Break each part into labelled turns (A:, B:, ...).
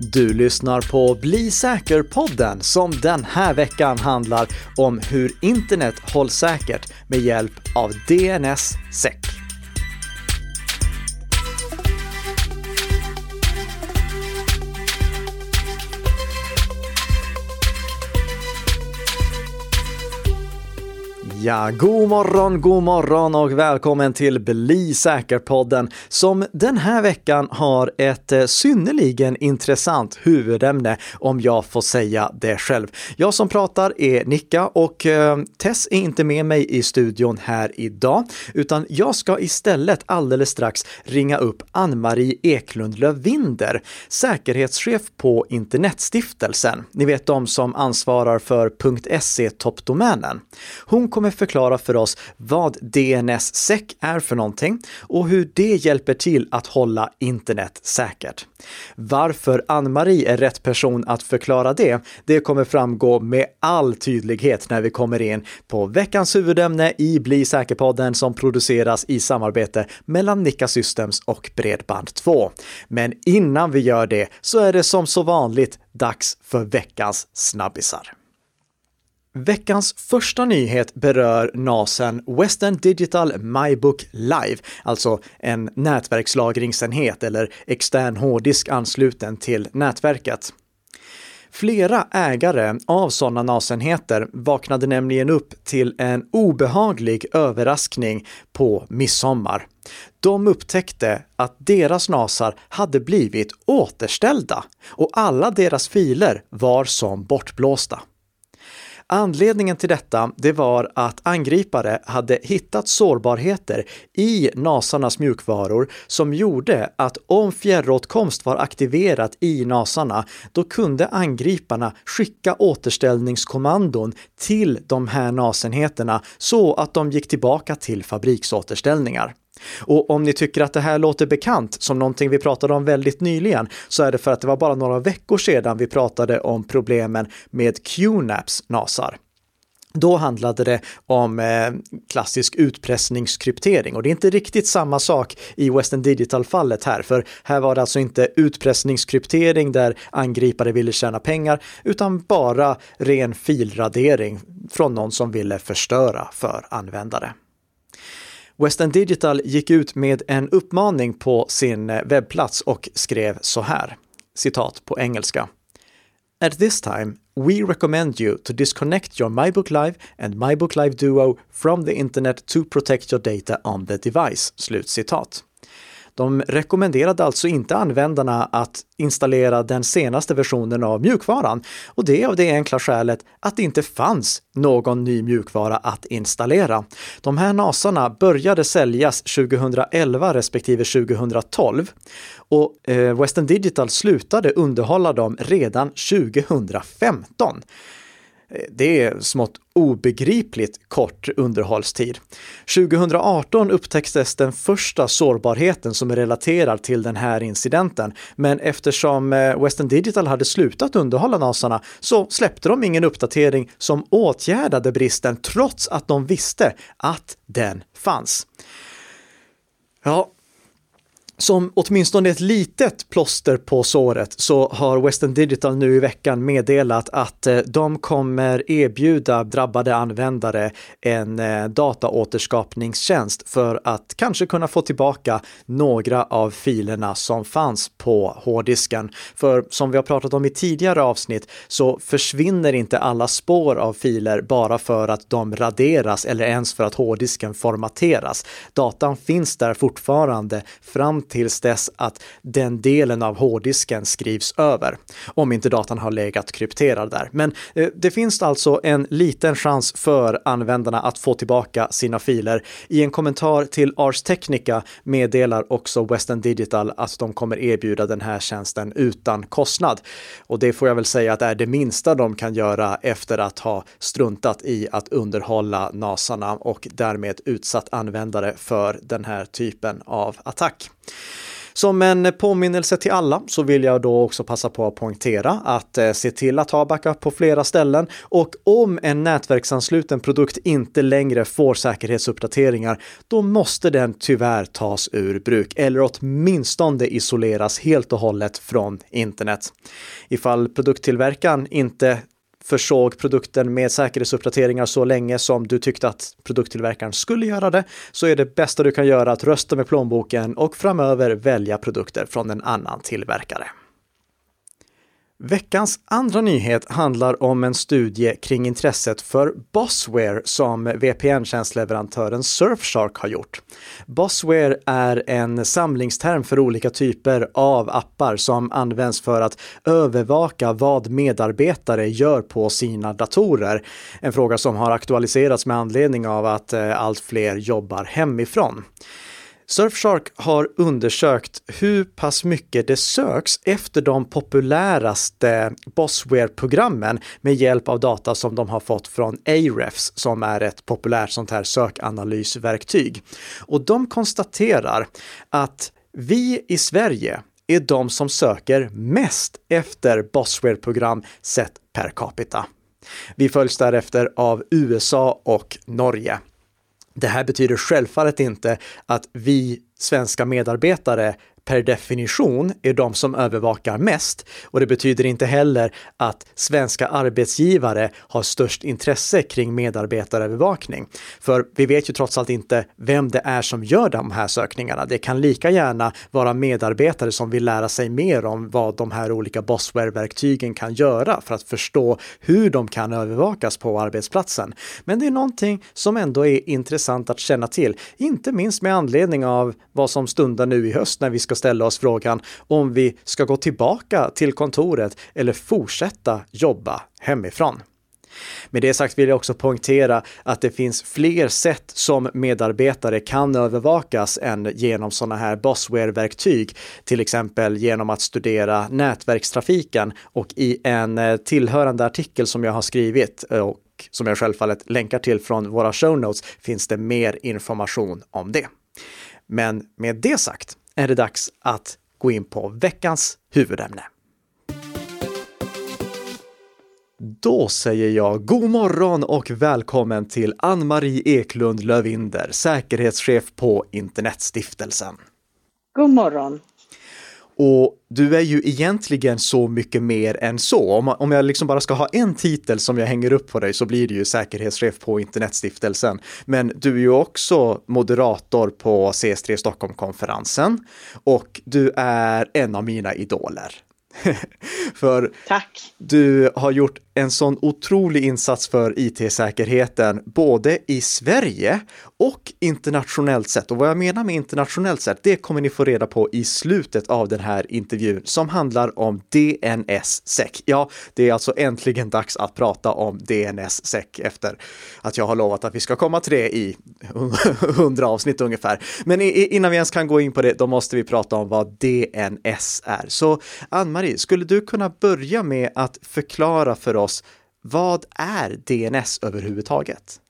A: Du lyssnar på Bli säker-podden som den här veckan handlar om hur internet hålls säkert med hjälp av DNSSEC. Ja, god morgon, god morgon och välkommen till Bli säker-podden som den här veckan har ett eh, synnerligen intressant huvudämne om jag får säga det själv. Jag som pratar är Nicka och eh, Tess är inte med mig i studion här idag, utan jag ska istället alldeles strax ringa upp Ann-Marie Eklund Lövinder, säkerhetschef på Internetstiftelsen. Ni vet de som ansvarar för .se-toppdomänen. Hon kommer förklara för oss vad DNSSEC är för någonting och hur det hjälper till att hålla internet säkert. Varför Ann-Marie är rätt person att förklara det, det kommer framgå med all tydlighet när vi kommer in på veckans huvudämne i Bli säker-podden som produceras i samarbete mellan Nika Systems och Bredband2. Men innan vi gör det så är det som så vanligt dags för veckans snabbisar. Veckans första nyhet berör NASen Western Digital MyBook Live, alltså en nätverkslagringsenhet eller extern hårddisk ansluten till nätverket. Flera ägare av sådana NAS-enheter vaknade nämligen upp till en obehaglig överraskning på midsommar. De upptäckte att deras NASar hade blivit återställda och alla deras filer var som bortblåsta. Anledningen till detta, det var att angripare hade hittat sårbarheter i NASarnas mjukvaror som gjorde att om fjärråtkomst var aktiverat i NASarna, då kunde angriparna skicka återställningskommandon till de här NAS-enheterna så att de gick tillbaka till fabriksåterställningar. Och om ni tycker att det här låter bekant som någonting vi pratade om väldigt nyligen så är det för att det var bara några veckor sedan vi pratade om problemen med QNAPs NASar. Då handlade det om eh, klassisk utpressningskryptering och det är inte riktigt samma sak i Western Digital-fallet här, för här var det alltså inte utpressningskryptering där angripare ville tjäna pengar, utan bara ren filradering från någon som ville förstöra för användare. Western Digital gick ut med en uppmaning på sin eh, webbplats och skrev så här, citat på engelska. At this time, we recommend you to disconnect your MyBook Live and MyBook Live Duo from the internet to protect your data on the device. Slut citat. De rekommenderade alltså inte användarna att installera den senaste versionen av mjukvaran och det av det enkla skälet att det inte fanns någon ny mjukvara att installera. De här NASarna började säljas 2011 respektive 2012 och eh, Western Digital slutade underhålla dem redan 2015. Det är smått obegripligt kort underhållstid. 2018 upptäcktes den första sårbarheten som är relaterad till den här incidenten, men eftersom eh, Western Digital hade slutat underhålla NASarna så släppte de ingen uppdatering som åtgärdade bristen trots att de visste att den fanns. Ja, som åtminstone ett litet plåster på såret så har Western Digital nu i veckan meddelat att eh, de kommer erbjuda drabbade användare en eh, dataåterskapningstjänst för att kanske kunna få tillbaka några av filerna som fanns på hårddisken. För som vi har pratat om i tidigare avsnitt så försvinner inte alla spår av filer bara för att de raderas eller ens för att hårddisken formateras. Datan finns där fortfarande fram tills dess att den delen av hårddisken skrivs över. Om inte datan har legat krypterad där. Men eh, det finns alltså en liten chans för användarna att få tillbaka sina filer. I en kommentar till Ars Technica meddelar också Western Digital att de kommer erbjuda den här tjänsten utan kostnad. Och det får jag väl säga att är det minsta de kan göra efter att ha struntat i att underhålla NASarna och därmed utsatt användare för den här typen av attack. Som en påminnelse till alla så vill jag då också passa på att poängtera att eh, se till att ha backup på flera ställen och om en nätverksansluten produkt inte längre får säkerhetsuppdateringar, då måste den tyvärr tas ur bruk eller åtminstone isoleras helt och hållet från internet. Ifall produkttillverkaren inte försåg produkten med säkerhetsuppdateringar så länge som du tyckte att produkttillverkaren skulle göra det, så är det bästa du kan göra att rösta med plånboken och framöver välja produkter från en annan tillverkare. Veckans andra nyhet handlar om en studie kring intresset för Bossware som VPN-tjänstleverantören Surfshark har gjort. Bossware är en samlingsterm för olika typer av appar som används för att övervaka vad medarbetare gör på sina datorer. En fråga som har aktualiserats med anledning av att eh, allt fler jobbar hemifrån. Surfshark har undersökt hur pass mycket det söks efter de populäraste Bossware-programmen med hjälp av data som de har fått från Ahrefs som är ett populärt sånt här sökanalysverktyg. Och de konstaterar att vi i Sverige är de som söker mest efter Bossware-program sett per capita. Vi följs därefter av USA och Norge. Det här betyder självfallet inte att vi svenska medarbetare per definition är de som övervakar mest och det betyder inte heller att svenska arbetsgivare har störst intresse kring medarbetarövervakning. För vi vet ju trots allt inte vem det är som gör de här sökningarna. Det kan lika gärna vara medarbetare som vill lära sig mer om vad de här olika Bossware-verktygen kan göra för att förstå hur de kan övervakas på arbetsplatsen. Men det är någonting som ändå är intressant att känna till, inte minst med anledning av vad som stundar nu i höst när vi ska ställa oss frågan om vi ska gå tillbaka till kontoret eller fortsätta jobba hemifrån. Med det sagt vill jag också poängtera att det finns fler sätt som medarbetare kan övervakas än genom sådana här Bossware-verktyg, till exempel genom att studera nätverkstrafiken och i en eh, tillhörande artikel som jag har skrivit eh, och som jag självfallet länkar till från våra show notes finns det mer information om det. Men med det sagt är det dags att gå in på veckans huvudämne. Då säger jag god morgon och välkommen till Ann-Marie Eklund Lövinder, säkerhetschef på Internetstiftelsen.
B: God morgon!
A: Och du är ju egentligen så mycket mer än så. Om, om jag liksom bara ska ha en titel som jag hänger upp på dig så blir det ju säkerhetschef på Internetstiftelsen. Men du är ju också moderator på CS3 Stockholm-konferensen och du är en av mina idoler. För
B: Tack.
A: du har gjort en sån otrolig insats för IT-säkerheten, både i Sverige och internationellt sett. Och vad jag menar med internationellt sett, det kommer ni få reda på i slutet av den här intervjun som handlar om DNS-SEC. Ja, det är alltså äntligen dags att prata om DNS-SEC efter att jag har lovat att vi ska komma till det i hundra avsnitt ungefär. Men innan vi ens kan gå in på det, då måste vi prata om vad DNS är. Så Ann-Marie, skulle du kunna börja med att förklara för oss, vad är DNS överhuvudtaget?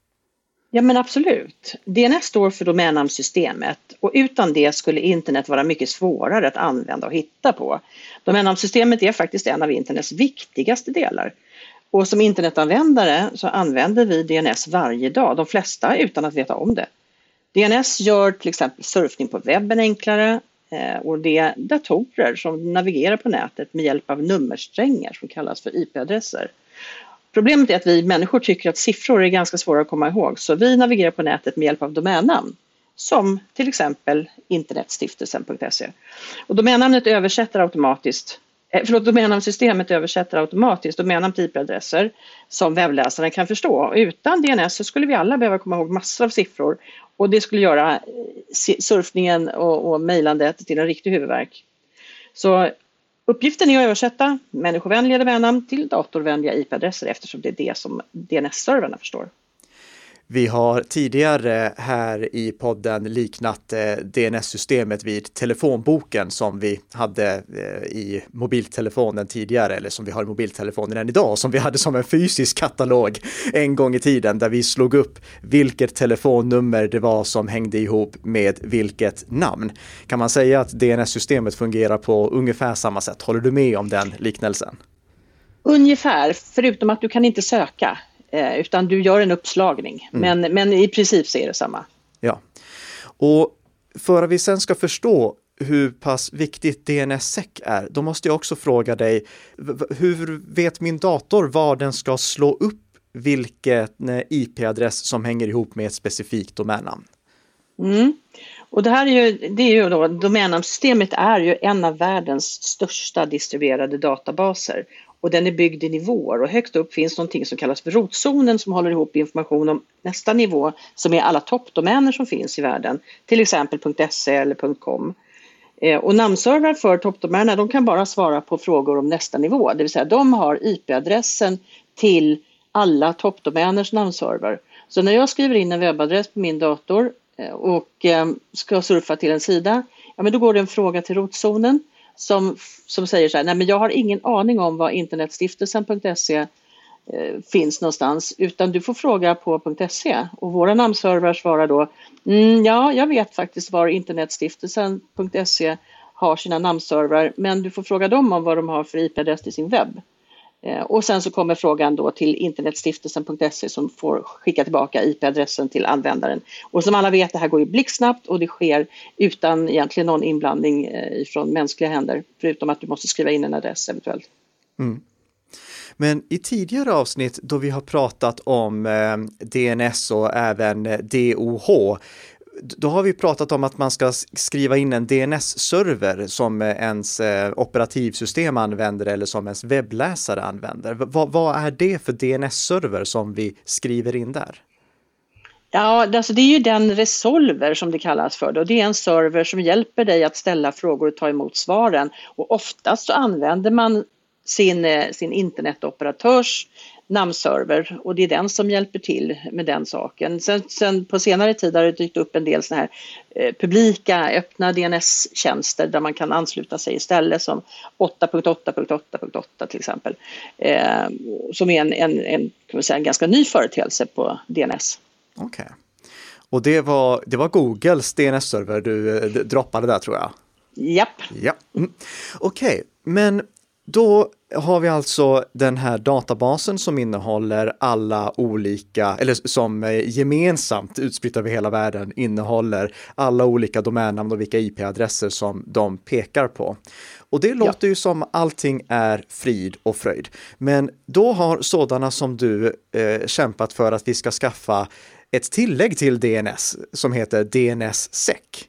B: Ja men absolut. DNS står för domännamnsystemet och utan det skulle internet vara mycket svårare att använda och hitta på. Domännamnsystemet är faktiskt en av internets viktigaste delar. Och som internetanvändare så använder vi DNS varje dag, de flesta utan att veta om det. DNS gör till exempel surfning på webben enklare eh, och det är datorer som navigerar på nätet med hjälp av nummersträngar som kallas för IP-adresser. Problemet är att vi människor tycker att siffror är ganska svåra att komma ihåg så vi navigerar på nätet med hjälp av domännamn som till exempel internetstiftelsen.se. Och domännamnet översätter automatiskt eh, Förlåt, domännamnsystemet översätter automatiskt domännamn till IP-adresser som webbläsaren kan förstå. Utan DNS så skulle vi alla behöva komma ihåg massor av siffror och det skulle göra eh, surfningen och, och mejlandet till en riktig huvudvärk. Så Uppgiften är att översätta människovänliga domännamn till datorvänliga IP-adresser eftersom det är det som DNS-servrarna förstår.
A: Vi har tidigare här i podden liknat eh, DNS-systemet vid telefonboken som vi hade eh, i mobiltelefonen tidigare, eller som vi har i mobiltelefonen än idag, som vi hade som en fysisk katalog en gång i tiden där vi slog upp vilket telefonnummer det var som hängde ihop med vilket namn. Kan man säga att DNS-systemet fungerar på ungefär samma sätt? Håller du med om den liknelsen?
B: Ungefär, förutom att du kan inte söka. Eh, utan du gör en uppslagning. Mm. Men, men i princip så är det samma.
A: Ja. Och för att vi sen ska förstå hur pass viktigt DNSSEC är, då måste jag också fråga dig, hur vet min dator var den ska slå upp vilken eh, IP-adress som hänger ihop med ett specifikt domännamn?
B: Mm. Och det här är ju, det är ju då, domännamnsystemet är ju en av världens största distribuerade databaser och den är byggd i nivåer och högst upp finns någonting som kallas för rotzonen som håller ihop information om nästa nivå som är alla toppdomäner som finns i världen, till exempel .se eller .com. Eh, och namnservrar för toppdomänerna de kan bara svara på frågor om nästa nivå, det vill säga de har IP-adressen till alla toppdomäners namnserver. Så när jag skriver in en webbadress på min dator eh, och eh, ska surfa till en sida, ja men då går det en fråga till rotzonen som, som säger så här, nej men jag har ingen aning om var internetstiftelsen.se eh, finns någonstans utan du får fråga på .se och våra namnservrar svarar då mm, ja, jag vet faktiskt var internetstiftelsen.se har sina namnservrar men du får fråga dem om vad de har för IP-adress till sin webb. Eh, och sen så kommer frågan då till internetstiftelsen.se som får skicka tillbaka IP-adressen till användaren. Och som alla vet, det här går ju blixtsnabbt och det sker utan egentligen någon inblandning eh, från mänskliga händer, förutom att du måste skriva in en adress eventuellt. Mm.
A: Men i tidigare avsnitt då vi har pratat om eh, DNS och även eh, DOH då har vi pratat om att man ska skriva in en DNS-server som eh, ens eh, operativsystem använder eller som ens webbläsare använder. V vad är det för DNS-server som vi skriver in där?
B: Ja, alltså det är ju den resolver som det kallas för. Då. Det är en server som hjälper dig att ställa frågor och ta emot svaren. Och oftast så använder man sin, eh, sin internetoperatörs namnserver och det är den som hjälper till med den saken. Sen, sen på senare tid har det dykt upp en del såna här eh, publika öppna DNS-tjänster där man kan ansluta sig istället som 8.8.8.8 till exempel. Eh, som är en, en, en, kan säga, en ganska ny företeelse på DNS.
A: Okej. Okay. Och det var, det var Googles DNS-server du eh, droppade där tror jag?
B: Japp.
A: Ja. Mm. Okej, okay. men då har vi alltså den här databasen som innehåller alla olika, eller som gemensamt utspritt över hela världen innehåller alla olika domännamn och vilka IP-adresser som de pekar på. Och det låter ja. ju som allting är frid och fröjd. Men då har sådana som du eh, kämpat för att vi ska skaffa ett tillägg till DNS som heter DNSSEC.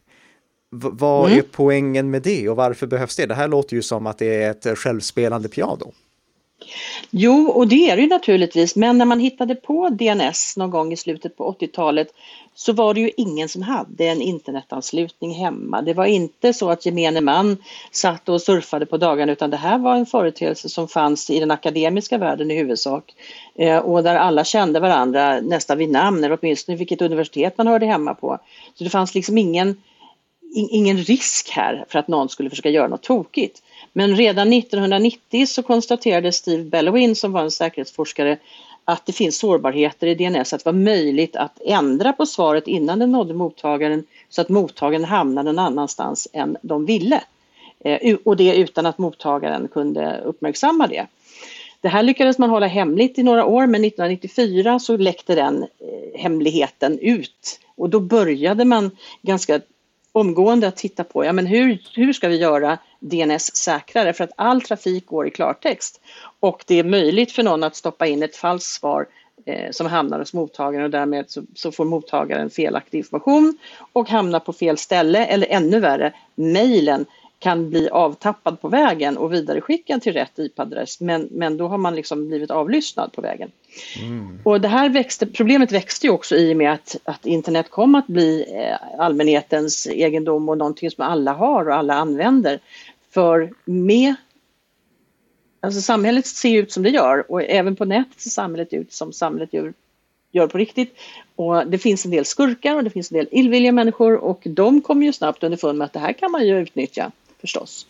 A: Vad mm. är poängen med det och varför behövs det? Det här låter ju som att det är ett självspelande piano.
B: Jo, och det är det ju naturligtvis, men när man hittade på DNS någon gång i slutet på 80-talet så var det ju ingen som hade en internetanslutning hemma. Det var inte så att gemene man satt och surfade på dagarna utan det här var en företeelse som fanns i den akademiska världen i huvudsak eh, och där alla kände varandra nästan vid namn eller åtminstone vilket universitet man hörde hemma på. Så det fanns liksom ingen ingen risk här för att någon skulle försöka göra något tokigt. Men redan 1990 så konstaterade Steve Bellowin som var en säkerhetsforskare att det finns sårbarheter i DNS, att det var möjligt att ändra på svaret innan det nådde mottagaren så att mottagaren hamnade någon annanstans än de ville. Eh, och det utan att mottagaren kunde uppmärksamma det. Det här lyckades man hålla hemligt i några år men 1994 så läckte den eh, hemligheten ut och då började man ganska omgående att titta på ja, men hur, hur ska vi göra DNS säkrare? För att all trafik går i klartext. Och det är möjligt för någon att stoppa in ett falskt svar eh, som hamnar hos mottagaren och därmed så, så, får mottagaren felaktig information och hamnar på fel ställe eller ännu värre, mejlen kan bli avtappad på vägen och vidareskickad till rätt IP-adress men, men då har man liksom blivit avlyssnad på vägen. Mm. Och det här växte, problemet växte ju också i och med att, att internet kom att bli eh, allmänhetens egendom och någonting som alla har och alla använder. För med Alltså samhället ser ut som det gör och även på nätet ser samhället ut som samhället gör gör på riktigt. Och det finns en del skurkar och det finns en del illvilliga människor och de kommer ju snabbt underfund med att det här kan man ju utnyttja förstås.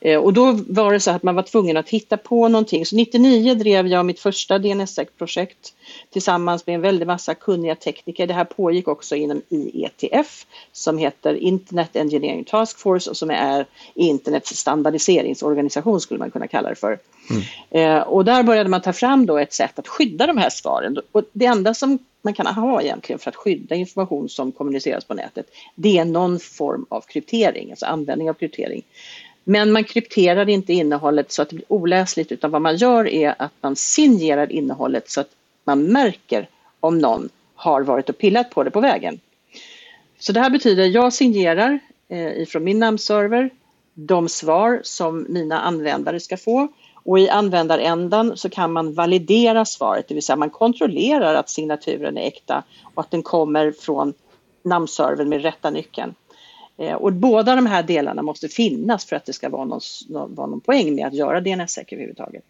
B: Eh, och då var det så att man var tvungen att hitta på någonting. Så 99 drev jag mitt första DNSSEC-projekt tillsammans med en väldig massa kunniga tekniker. Det här pågick också inom IETF som heter Internet Engineering Task Force och som är internets standardiseringsorganisation skulle man kunna kalla det för. Mm. Eh, och där började man ta fram då ett sätt att skydda de här svaren. Och det enda som man kan ha egentligen för att skydda information som kommuniceras på nätet, det är någon form av kryptering, alltså användning av kryptering. Men man krypterar inte innehållet så att det blir oläsligt utan vad man gör är att man signerar innehållet så att man märker om någon har varit och pillat på det på vägen. Så det här betyder jag signerar eh, ifrån min namnserver de svar som mina användare ska få och i användarändan så kan man validera svaret, det vill säga man kontrollerar att signaturen är äkta och att den kommer från namnservern med rätta nyckeln. Eh, och båda de här delarna måste finnas för att det ska vara någon, vara någon poäng med att göra DNS-säker överhuvudtaget.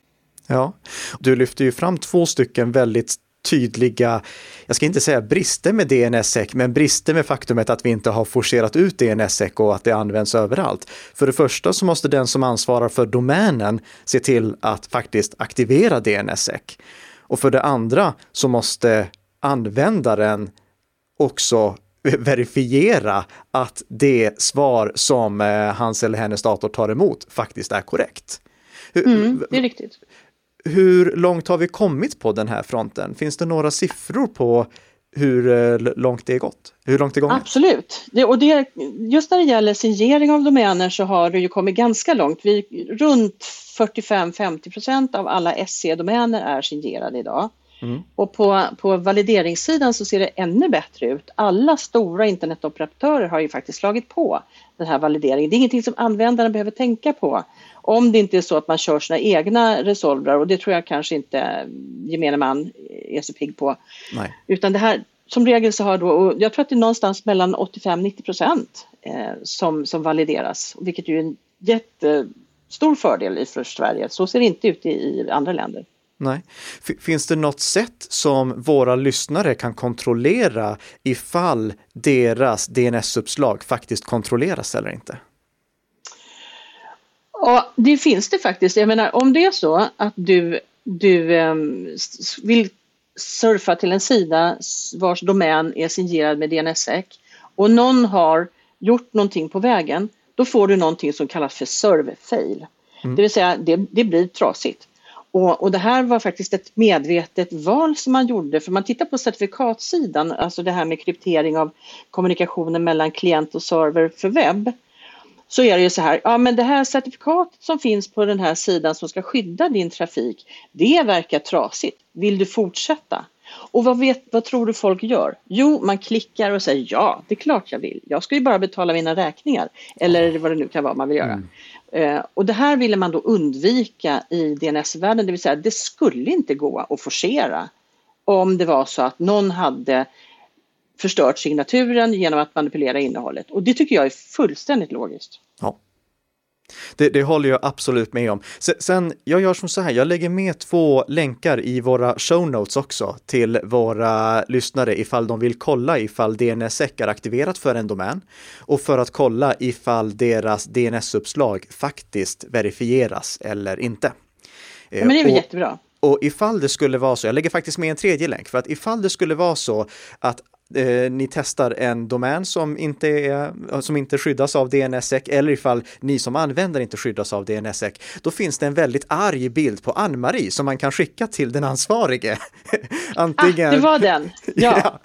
A: Ja, du lyfter ju fram två stycken väldigt tydliga, jag ska inte säga brister med DNSSEC, men brister med faktumet att vi inte har forcerat ut DNSSEC och att det används överallt. För det första så måste den som ansvarar för domänen se till att faktiskt aktivera DNSSEC. Och för det andra så måste användaren också verifiera att det svar som eh, hans eller hennes dator tar emot faktiskt är korrekt.
B: Mm, det är riktigt.
A: Hur långt har vi kommit på den här fronten? Finns det några siffror på hur eh, långt det är gått? Hur långt det gånget?
B: Absolut. Det, och det, just när det gäller signering av domäner så har det ju kommit ganska långt. Vi, runt 45-50 procent av alla SC-domäner är signerade idag. Mm. Och på, på valideringssidan så ser det ännu bättre ut. Alla stora internetoperatörer har ju faktiskt slagit på den här valideringen. Det är ingenting som användaren behöver tänka på. Om det inte är så att man kör sina egna resolvrar och det tror jag kanske inte gemene man är så pigg på. Nej. Utan det här, som regel så har då, och jag tror att det är någonstans mellan 85-90 procent eh, som, som valideras, vilket ju är en jättestor fördel för Sverige. Så ser det inte ut i, i andra länder.
A: Nej. Finns det något sätt som våra lyssnare kan kontrollera ifall deras DNS-uppslag faktiskt kontrolleras eller inte?
B: Ja, det finns det faktiskt. Jag menar, om det är så att du, du um, vill surfa till en sida vars domän är signerad med DNSSEC och någon har gjort någonting på vägen, då får du någonting som kallas för serve fail. Mm. Det vill säga, det, det blir trasigt. Och, och, det här var faktiskt ett medvetet val som man gjorde, för man tittar på certifikatsidan, alltså det här med kryptering av kommunikationen mellan klient och server för webb, så är det ju så här, ja men det här certifikatet som finns på den här sidan som ska skydda din trafik, det verkar trasigt. Vill du fortsätta? Och vad, vet, vad tror du folk gör? Jo, man klickar och säger ja, det är klart jag vill. Jag ska ju bara betala mina räkningar. Eller vad det nu kan vara man vill göra. Mm. Eh, och det här ville man då undvika i DNS-världen, det vill säga det skulle inte gå att forcera om det var så att någon hade förstört signaturen genom att manipulera innehållet. Och det tycker jag är fullständigt logiskt.
A: Ja. Det, det, håller jag absolut med om. Sen, jag gör som så här, jag lägger med två länkar i våra show notes också till våra lyssnare ifall de vill kolla ifall DNSSEC är aktiverat för en domän och för att kolla ifall deras DNS-uppslag faktiskt verifieras eller inte.
B: Ja, men det är väl och, jättebra.
A: Och ifall det skulle vara så, jag lägger faktiskt med en tredje länk, för att ifall det skulle vara så att eh, ni testar en domän som inte, är, som inte skyddas av DNSSEC eller ifall ni som användare inte skyddas av DNSSEC, då finns det en väldigt arg bild på Ann-Marie som man kan skicka till den ansvarige.
B: Antingen... Ah, det var den! Ja,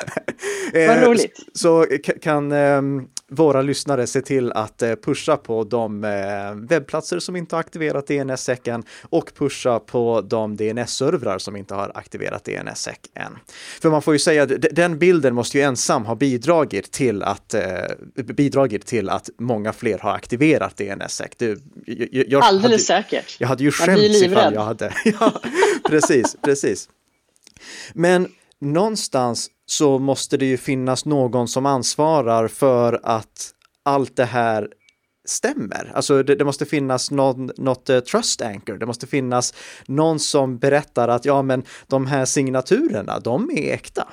B: ja. vad roligt.
A: Så, så kan um, våra lyssnare se till att eh, pusha på de eh, webbplatser som inte har aktiverat DNS-säcken och pusha på de DNS-servrar som inte har aktiverat DNS-säck än. För man får ju säga att den bilden måste ju ensam ha bidragit till att, eh, bidragit till att många fler har aktiverat DNS-säck.
B: Alldeles hade, säkert.
A: Jag hade ju skämts ifall jag hade. ja, precis, precis. Men någonstans så måste det ju finnas någon som ansvarar för att allt det här stämmer. Alltså det, det måste finnas någon, något uh, trust anchor, det måste finnas någon som berättar att ja men de här signaturerna, de är äkta.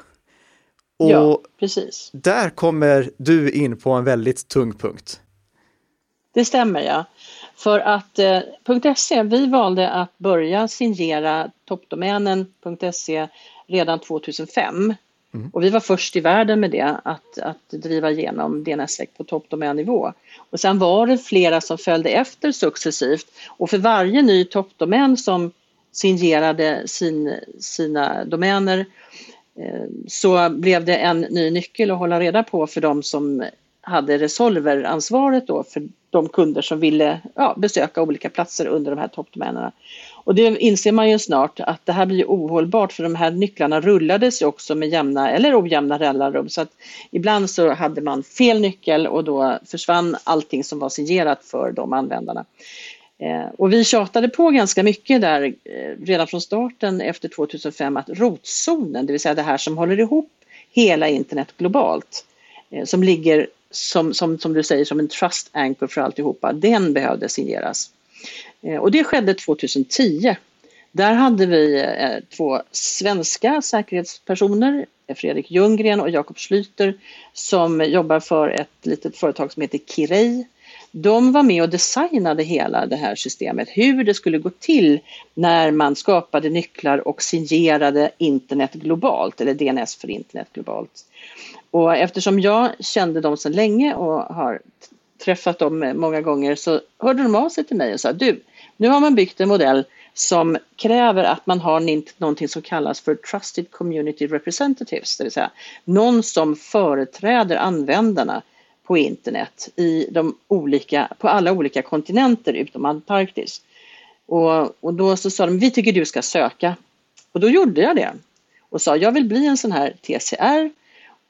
A: Och
B: ja, precis.
A: där kommer du in på en väldigt tung punkt.
B: Det stämmer ja. För att eh, .se, vi valde att börja signera toppdomänen.se redan 2005. Mm. Och vi var först i världen med det, att, att driva igenom DNS-släkt på toppdomännivå. Och sen var det flera som följde efter successivt och för varje ny toppdomän som signerade sin, sina domäner eh, så blev det en ny nyckel att hålla reda på för de som hade resolveransvaret då för de kunder som ville ja, besöka olika platser under de här toppdomänerna. Och det inser man ju snart att det här blir ohållbart för de här nycklarna rullades ju också med jämna eller ojämna mellanrum så att ibland så hade man fel nyckel och då försvann allting som var signerat för de användarna. Eh, och vi tjatade på ganska mycket där eh, redan från starten efter 2005 att rotzonen, det vill säga det här som håller ihop hela internet globalt, eh, som ligger som, som, som du säger som en trust anchor för alltihopa, den behövde signeras. Eh, och det skedde 2010. Där hade vi eh, två svenska säkerhetspersoner, Fredrik Ljunggren och Jakob Schlyter, som jobbar för ett litet företag som heter Kirei. De var med och designade hela det här systemet, hur det skulle gå till när man skapade nycklar och signerade internet globalt, eller DNS för internet globalt. Och eftersom jag kände dem sedan länge och har träffat dem många gånger så hörde de av sig till mig och sa du, nu har man byggt en modell som kräver att man har någonting som kallas för Trusted Community Representatives, det vill säga någon som företräder användarna på internet i de olika, på alla olika kontinenter utom Antarktis. Och, och då så sa de, vi tycker du ska söka. Och då gjorde jag det och sa, jag vill bli en sån här TCR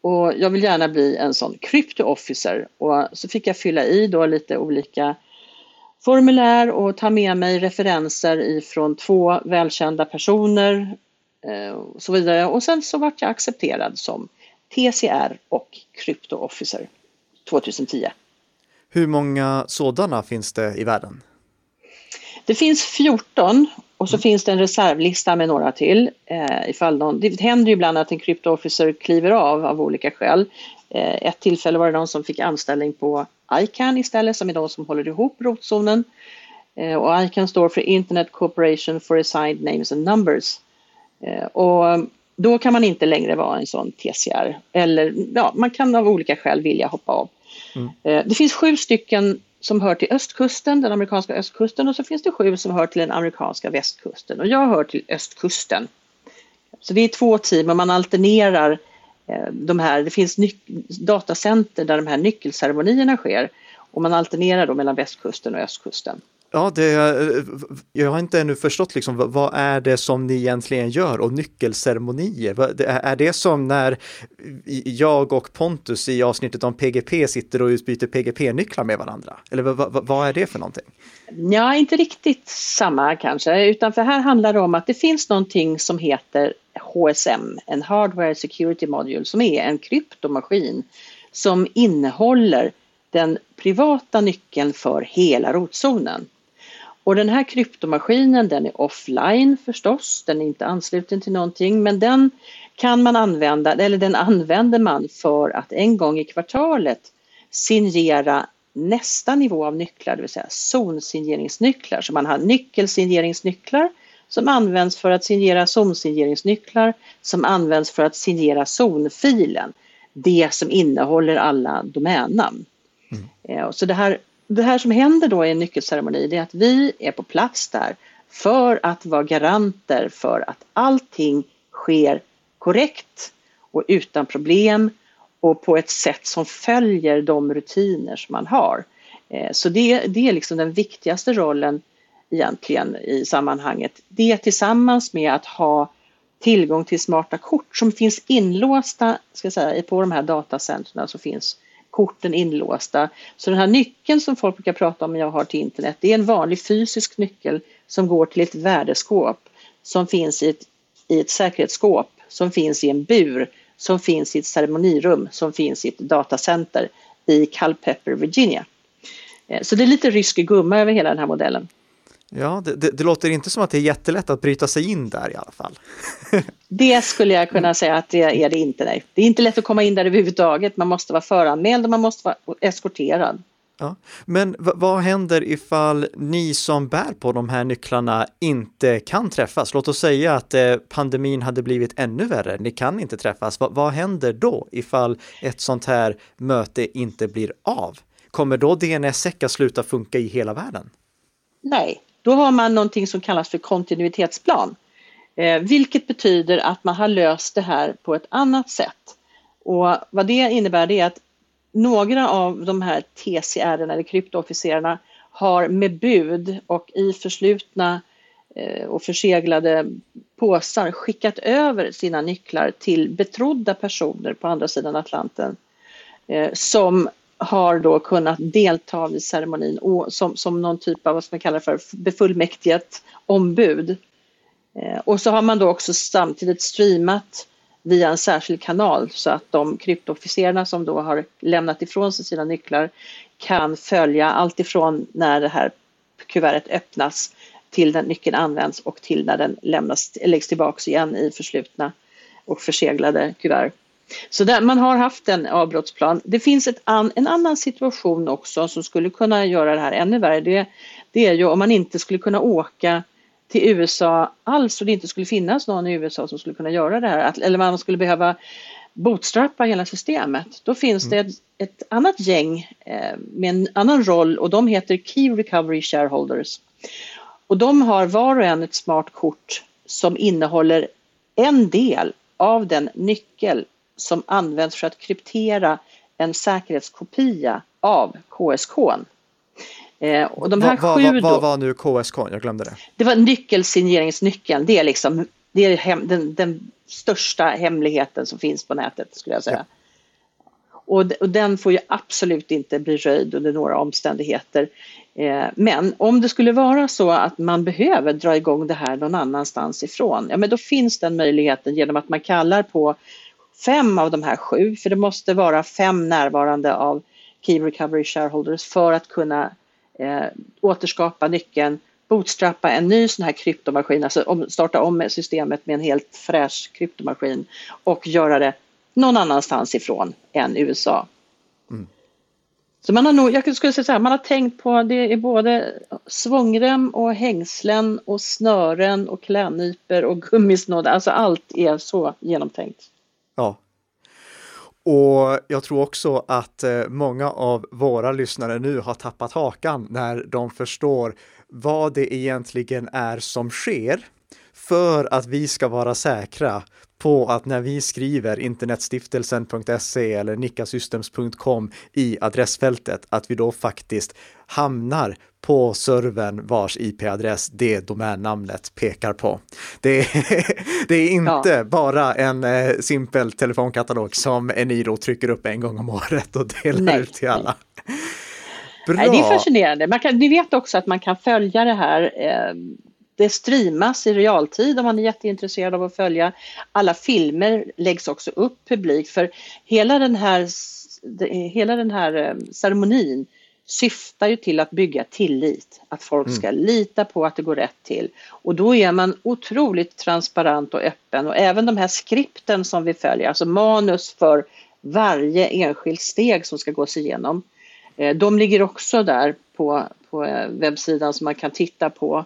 B: och jag vill gärna bli en sån crypto officer och så fick jag fylla i då lite olika formulär och ta med mig referenser ifrån två välkända personer eh, och så vidare. Och sen så vart jag accepterad som TCR och crypto officer 2010.
A: Hur många sådana finns det i världen?
B: Det finns 14 och så finns det en reservlista med några till. Eh, ifall någon, det händer ju ibland att en crypto-officer kliver av av olika skäl. Eh, ett tillfälle var det någon som fick anställning på ICANN istället som är de som håller ihop rotzonen. Eh, och ICANN står för Internet Corporation for Assigned Names and Numbers. Eh, och då kan man inte längre vara en sån TCR eller ja, man kan av olika skäl vilja hoppa av. Mm. Eh, det finns sju stycken som hör till östkusten, den amerikanska östkusten och så finns det sju som hör till den amerikanska västkusten och jag hör till östkusten. Så det är två team och man alternerar eh, de här, det finns datacenter där de här nyckelceremonierna sker och man alternerar då mellan västkusten och östkusten.
A: Ja, det, eh, eh, jag har inte ännu förstått liksom, vad är det som ni egentligen gör och nyckelceremonier. Är det som när jag och Pontus i avsnittet om PGP sitter och utbyter PGP-nycklar med varandra? Eller vad, vad är det för någonting?
B: Ja, inte riktigt samma kanske, utan för här handlar det om att det finns någonting som heter HSM, en Hardware Security Module, som är en kryptomaskin som innehåller den privata nyckeln för hela rotzonen. Och den här kryptomaskinen den är offline förstås, den är inte ansluten till någonting men den kan man använda, eller den använder man för att en gång i kvartalet signera nästa nivå av nycklar, det vill säga zonsigneringsnycklar. Så man har nyckelsigneringsnycklar som används för att signera zonsigneringsnycklar som används för att signera zonfilen, det som innehåller alla domännamn. Mm. Eh, så det här det här som händer då i en nyckelceremoni det är att vi är på plats där för att vara garanter för att allting sker korrekt och utan problem och på ett sätt som följer de rutiner som man har. Eh, så det, det är liksom den viktigaste rollen egentligen i sammanhanget. Det tillsammans med att ha tillgång till smarta kort som finns inlåsta ska säga, på de här datacentren så finns korten inlåsta. Så den här nyckeln som folk brukar prata om jag har till internet, det är en vanlig fysisk nyckel som går till ett värdeskåp som finns i ett, i ett säkerhetsskåp, som finns i en bur, som finns i ett ceremonirum, som finns i ett datacenter i Culpeper, Virginia. Eh, så det är lite rysk gumma över hela den här modellen.
A: Ja, det, det, det, låter inte som att det är jättelätt att bryta sig in där i alla fall.
B: det skulle jag kunna säga att det är det inte, nej. Det är inte lätt att komma in där överhuvudtaget. Man måste vara föranmäld och man måste vara eskorterad.
A: Ja. Men vad händer ifall ni som bär på de här nycklarna inte kan träffas? Låt oss säga att eh, pandemin hade blivit ännu värre, ni kan inte träffas. Va vad händer då ifall ett sånt här möte inte blir av? Kommer då DNS-SECA sluta funka i hela världen?
B: Nej, då har man någonting som kallas för kontinuitetsplan. Eh, vilket betyder att man har löst det här på ett annat sätt. Och vad det innebär det är att några av de här TCR eller kryptoofficerarna har med bud och i förslutna eh, och förseglade påsar skickat över sina nycklar till betrodda personer på andra sidan Atlanten eh, som har då kunnat delta vid ceremonin och som, som någon typ av vad man kallar för befullmäktigat ombud. Eh, och så har man då också samtidigt streamat via en särskild kanal så att de kryptoofficerarna som då har lämnat ifrån sig sina nycklar kan följa allt ifrån när det här kuvertet öppnas till när nyckeln används och till när den lämnas, läggs tillbaks igen i förslutna och förseglade kuvert. Så där, man har haft en avbrottsplan. Det finns an, en annan situation också som skulle kunna göra det här ännu värre. Det, det är ju om man inte skulle kunna åka till USA alls och det inte skulle finnas någon i USA som skulle kunna göra det här, eller man skulle behöva bootstrappa hela systemet. Då finns mm. det ett, ett, annat gäng eh, med en annan roll och de heter Key Recovery Shareholders. Och de har var och en ett smart kort som innehåller en del av den nyckel som används för att kryptera en säkerhetskopia av KSK.
A: Eh, och de här vad, sju vad, var nu KSK? Jag glömde det.
B: Det var nyckelsigneringsnyckeln. Det är liksom det är hem, den, den, största hemligheten som finns på nätet skulle jag säga. Ja. Och, och, den får ju absolut inte bli röjd under några omständigheter. Eh, men om det skulle vara så att man behöver dra igång det här någon annanstans ifrån, ja men då finns den möjligheten genom att man kallar på fem av de här sju, för det måste vara fem närvarande av Key Recovery Shareholders för att kunna eh, återskapa nyckeln, bootstrappa en ny sån här kryptomaskin, alltså om, starta om systemet med en helt fräsch kryptomaskin och göra det någon annanstans ifrån än USA. Mm. Så man har nog, jag skulle säga så här, man har tänkt på det är både svångrem och hängslen och snören och klädnyper och gummisnoddar, alltså allt är så genomtänkt.
A: Ja. Och jag tror också att eh, många av våra lyssnare nu har tappat hakan när de förstår vad det egentligen är som sker för att vi ska vara säkra på att när vi skriver internetstiftelsen.se eller nickasystems.com i adressfältet, att vi då faktiskt hamnar på servern vars IP-adress det domännamnet pekar på. Det är, det är inte ja. bara en eh, simpel telefonkatalog som Eniro trycker upp en gång om året och delar nej, ut till alla.
B: Bra. Nej, det är fascinerande. Man kan, ni vet också att man kan följa det här eh, det streamas i realtid om man är jätteintresserad av att följa. Alla filmer läggs också upp publikt för hela den här, hela den här eh, ceremonin syftar ju till att bygga tillit, att folk ska mm. lita på att det går rätt till. Och då är man otroligt transparent och öppen och även de här skripten som vi följer, alltså manus för varje enskilt steg som ska gås igenom. Eh, de ligger också där på, på eh, webbsidan som man kan titta på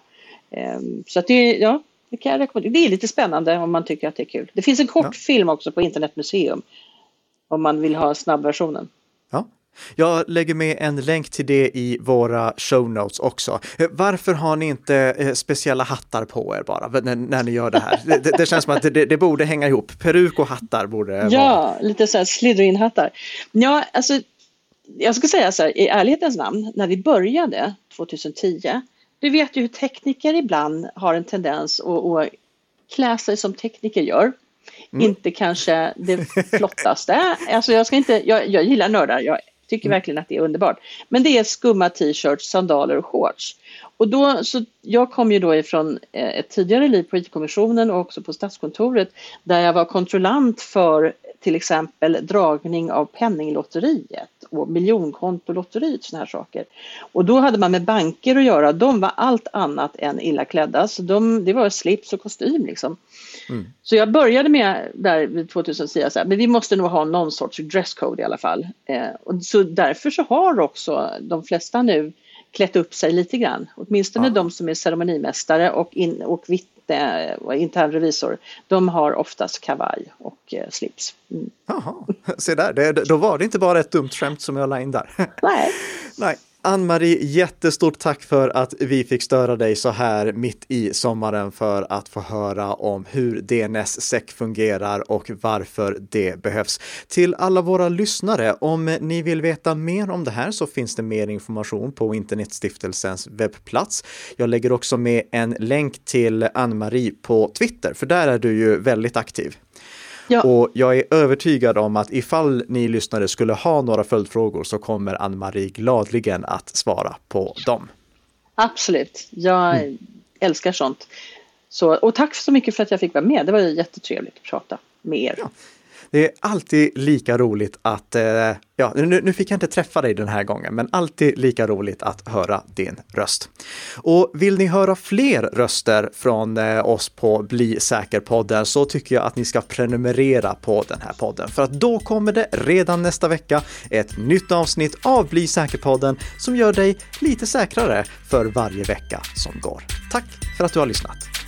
B: så att det, ja, det, kan jag rekommendera. det är lite spännande om man tycker att det är kul. Det finns en kortfilm ja. också på Internetmuseum om man vill ha snabbversionen.
A: Ja. Jag lägger med en länk till det i våra show notes också. Eh, varför har ni inte eh, speciella hattar på er bara när, när ni gör det här? det, det, känns som att det, det, borde hänga ihop. Peruk och hattar borde
B: vara. Ja, lite så här Slytherin-hattar. Ja, alltså jag ska säga så här, i ärlighetens namn, när vi började 2010 du vet ju hur tekniker ibland har en tendens att, att klä sig som tekniker gör. Mm. Inte kanske det flottaste. Alltså jag, ska inte, jag, jag gillar nördar, jag tycker mm. verkligen att det är underbart. Men det är skumma t-shirts, sandaler och shorts. Och då, så jag kom ju då ifrån eh, ett tidigare liv på IT-kommissionen och också på Statskontoret där jag var kontrollant för till exempel dragning av Penninglotteriet och miljonkontolotteriet, sådana här saker. Och då hade man med banker att göra, de var allt annat än illa klädda, så de, det var slips och kostym liksom. Mm. Så jag började med där vid 2010, så här, men vi måste nog ha någon sorts dresscode i alla fall. Eh, och så därför så har också de flesta nu klätt upp sig lite grann, åtminstone ja. de som är ceremonimästare och, in, och vittne och intern revisor. De har oftast kavaj och eh, slips.
A: Mm. Jaha, se där, det, då var det inte bara ett dumt skämt som jag la in där.
B: Nej.
A: Nej. Ann-Marie, jättestort tack för att vi fick störa dig så här mitt i sommaren för att få höra om hur DNS-SEC fungerar och varför det behövs. Till alla våra lyssnare, om ni vill veta mer om det här så finns det mer information på Internetstiftelsens webbplats. Jag lägger också med en länk till Ann-Marie på Twitter, för där är du ju väldigt aktiv. Ja. Och jag är övertygad om att ifall ni lyssnare skulle ha några följdfrågor så kommer Ann-Marie gladligen att svara på dem.
B: Absolut, jag mm. älskar sånt. Så, och tack så mycket för att jag fick vara med. Det var jättetrevligt att prata med er. Ja.
A: Det är alltid lika roligt att, eh, ja, nu, nu, fick jag inte träffa dig den här gången, men alltid lika roligt att höra din röst. Och vill ni höra fler röster från eh, oss på Bli säker-podden så tycker jag att ni ska prenumerera på den här podden, för att då kommer det redan nästa vecka ett nytt avsnitt av Bli säker-podden som gör dig lite säkrare för varje vecka som går. Tack för att du har lyssnat!